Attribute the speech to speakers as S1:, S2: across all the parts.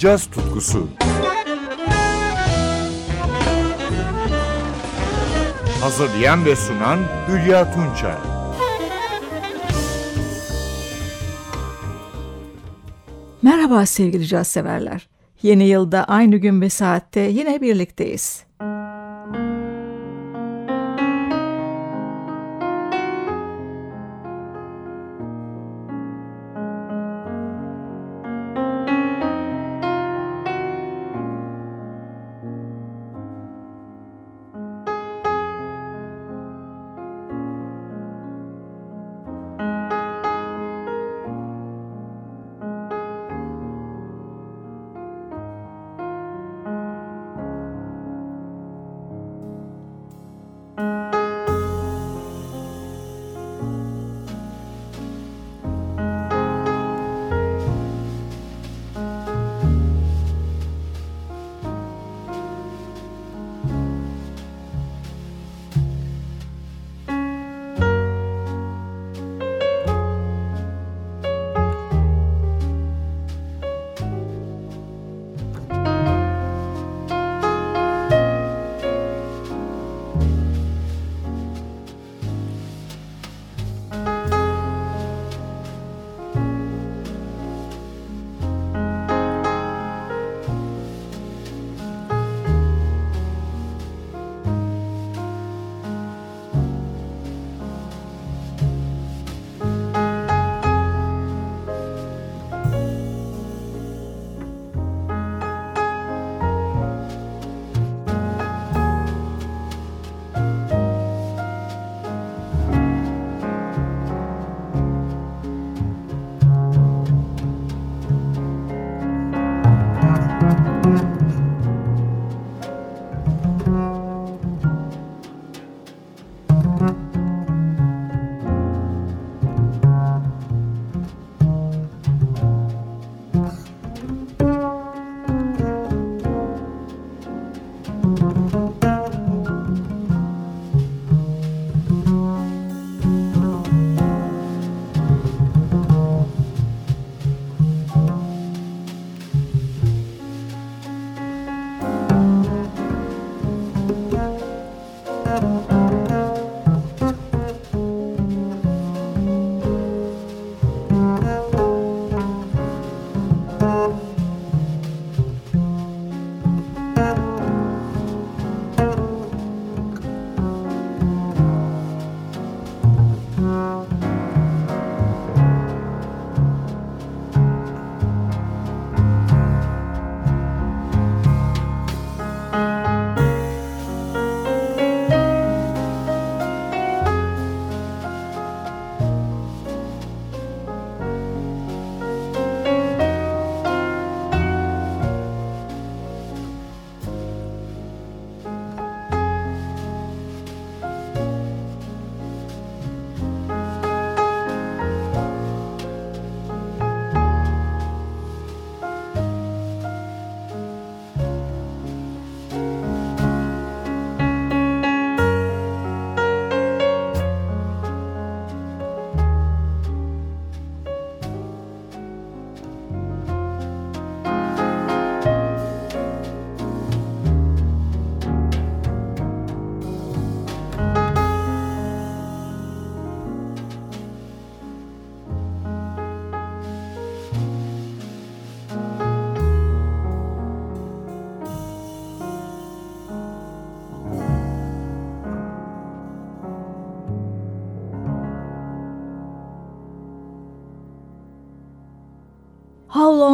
S1: caz tutkusu. Hazırlayan ve sunan Hülya Tunçay.
S2: Merhaba sevgili caz severler. Yeni yılda aynı gün ve saatte yine birlikteyiz.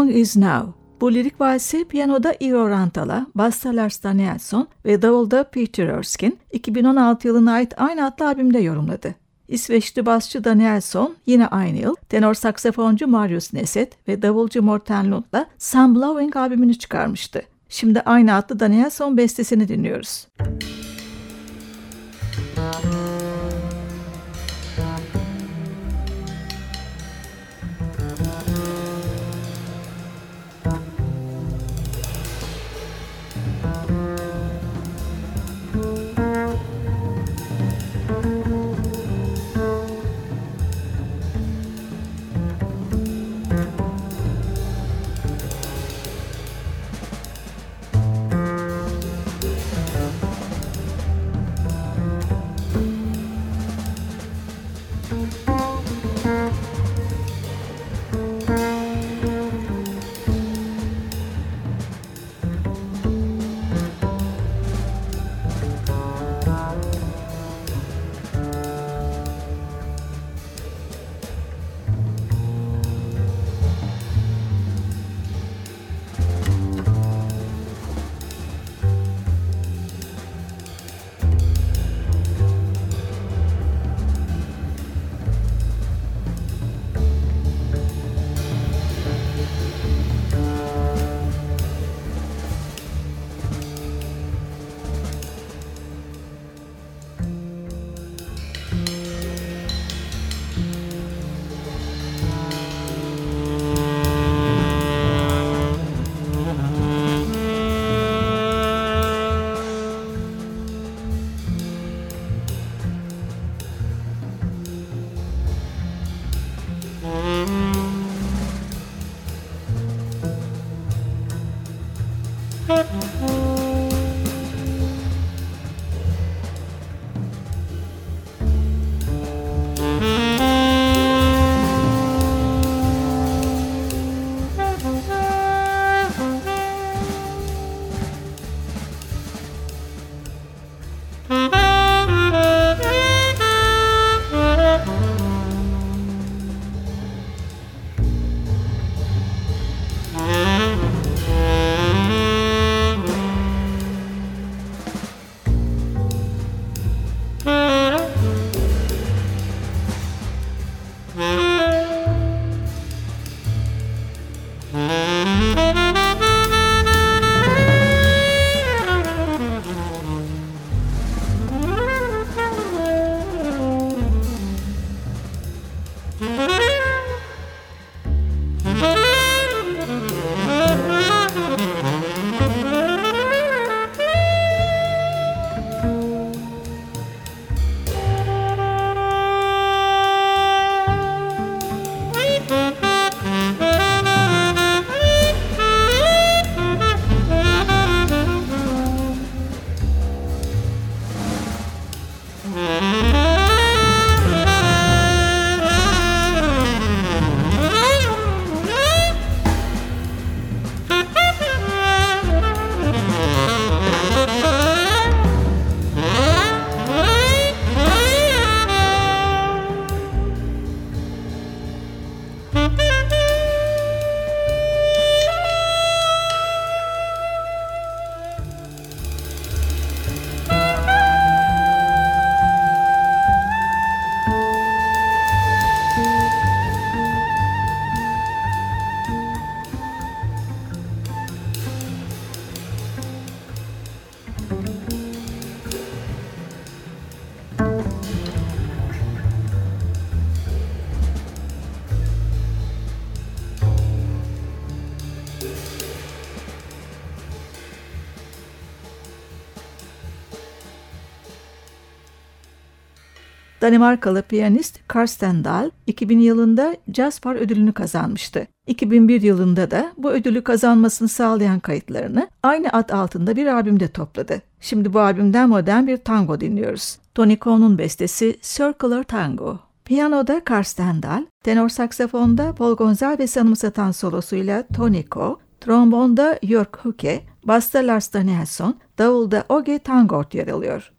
S2: Long Is Now? Bu lirik valsi piyanoda Iro Rantala, basta Lars Danielsson ve davulda Peter Erskine 2016 yılına ait aynı adlı albümde yorumladı. İsveçli basçı Danielsson yine aynı yıl tenor saksafoncu Marius Neset ve davulcu Morten Lund'la Some Blowing albümünü çıkarmıştı. Şimdi aynı adlı Danielsson bestesini dinliyoruz. Müzik Danimarkalı piyanist Karsten Dahl 2000 yılında Jaspar ödülünü kazanmıştı. 2001 yılında da bu ödülü kazanmasını sağlayan kayıtlarını aynı ad altında bir albümde topladı. Şimdi bu albümden modern bir tango dinliyoruz. Tony Cohn'un bestesi Circular Tango. Piyanoda Karsten Dahl, tenor saksafonda Paul Gonzalez'i anımsatan solosuyla Tony Ko, trombonda Jörg Huke, basta Lars Danielsson, davulda Oge Tangort yer alıyor.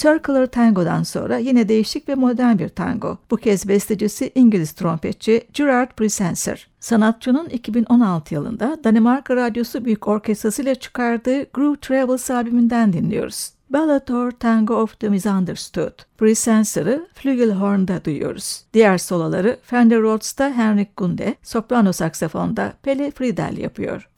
S2: Circular Tango'dan sonra yine değişik ve modern bir tango. Bu kez bestecisi İngiliz trompetçi Gerard Presenser. Sanatçının 2016 yılında Danimarka Radyosu Büyük Orkestrası ile çıkardığı Groove Travels albümünden dinliyoruz. Ballad Tango of the Misunderstood. Presenser'ı Flügelhorn'da duyuyoruz. Diğer soloları Fender Rhodes'ta Henrik Gunde, soprano saksafonda Pelle Friedel yapıyor.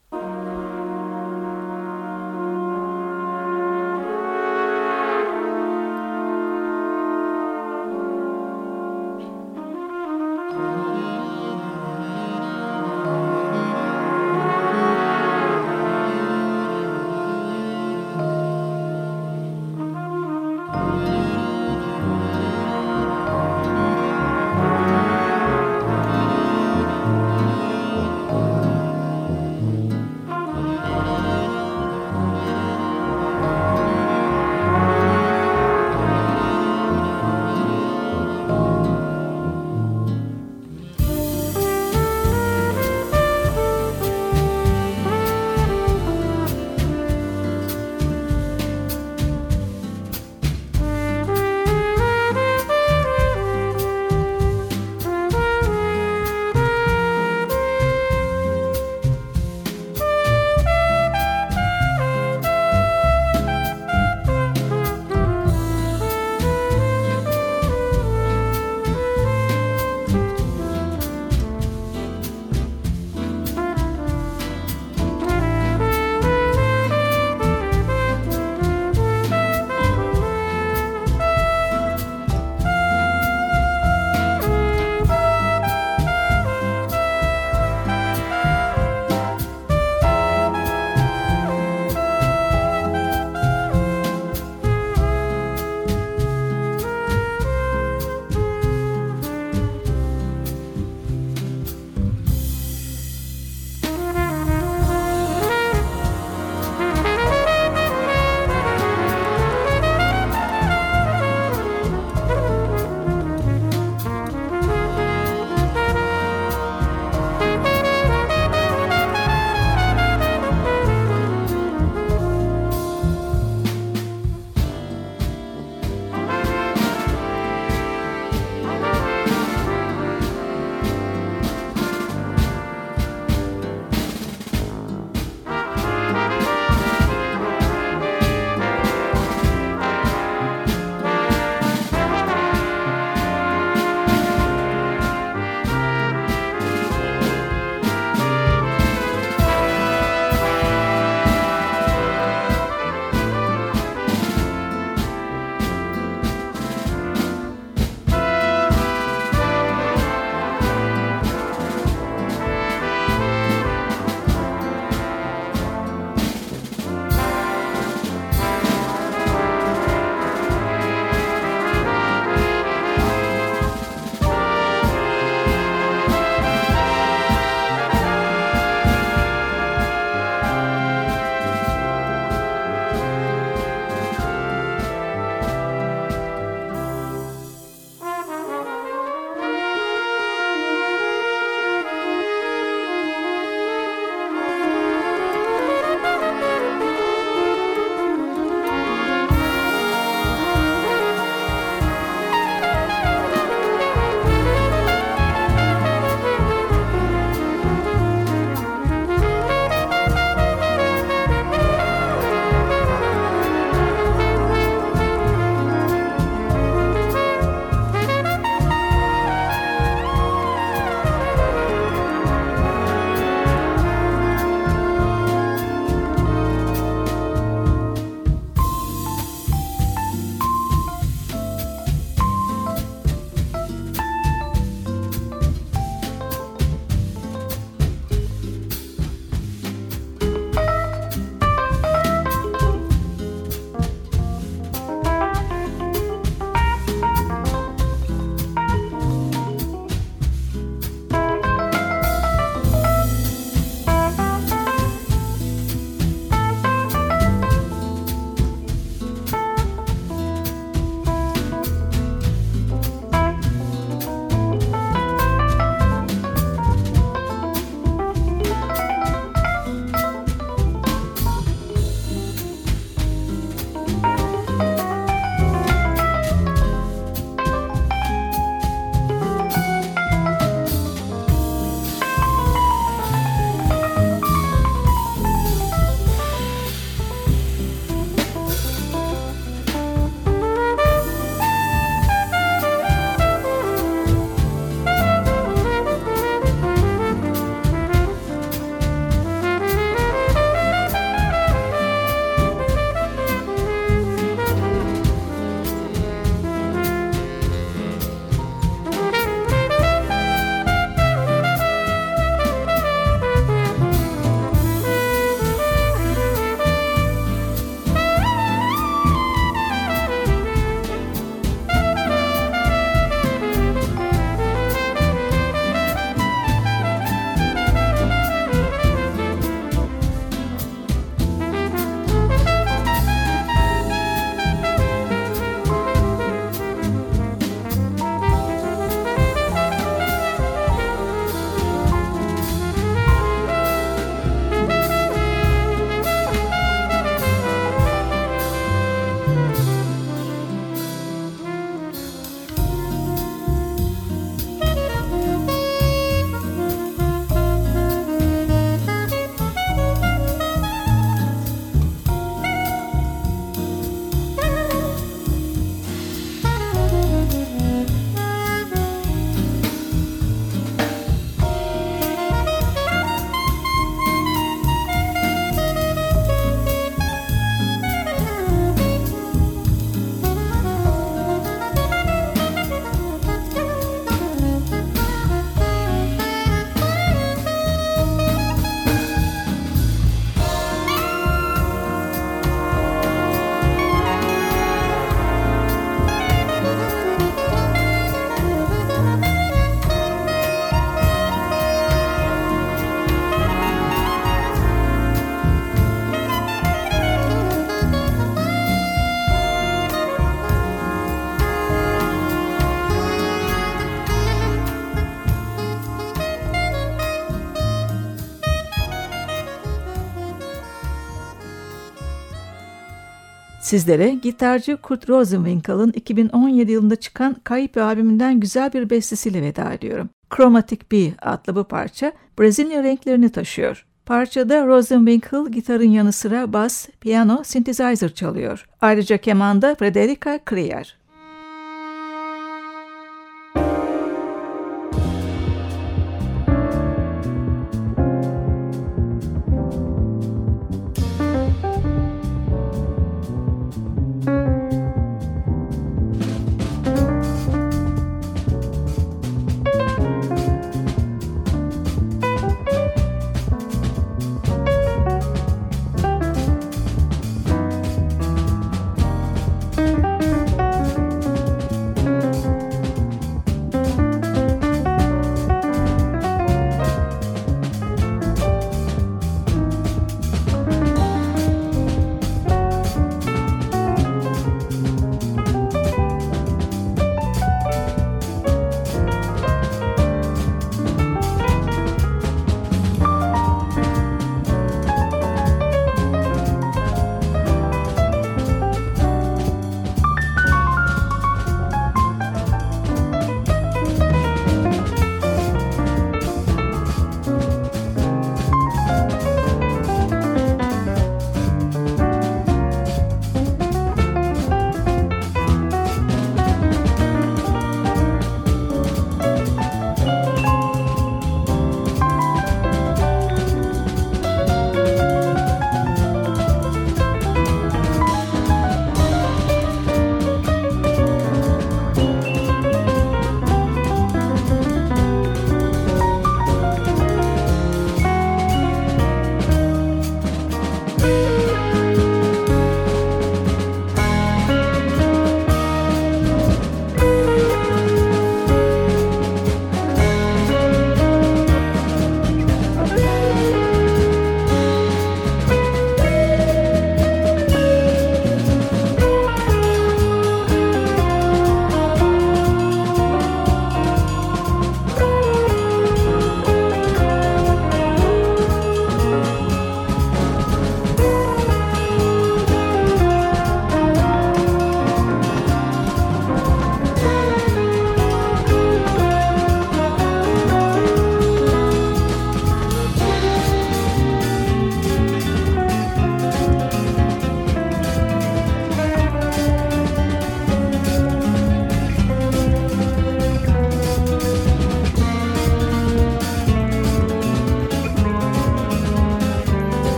S2: Sizlere gitarcı Kurt Rosenwinkel'ın 2017 yılında çıkan Kayıp albümünden güzel bir bestesiyle veda ediyorum. Chromatic Bee adlı bu parça Brezilya renklerini taşıyor. Parçada Rosenwinkel gitarın yanı sıra bas, piyano, synthesizer çalıyor. Ayrıca kemanda Frederica Krier.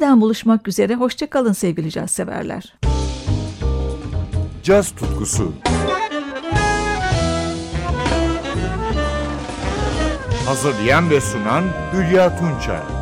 S2: Yeniden buluşmak üzere, hoşçakalın sevgili caz severler.
S1: caz tutkusu. Hazırlayan ve sunan Hülya Tunçay.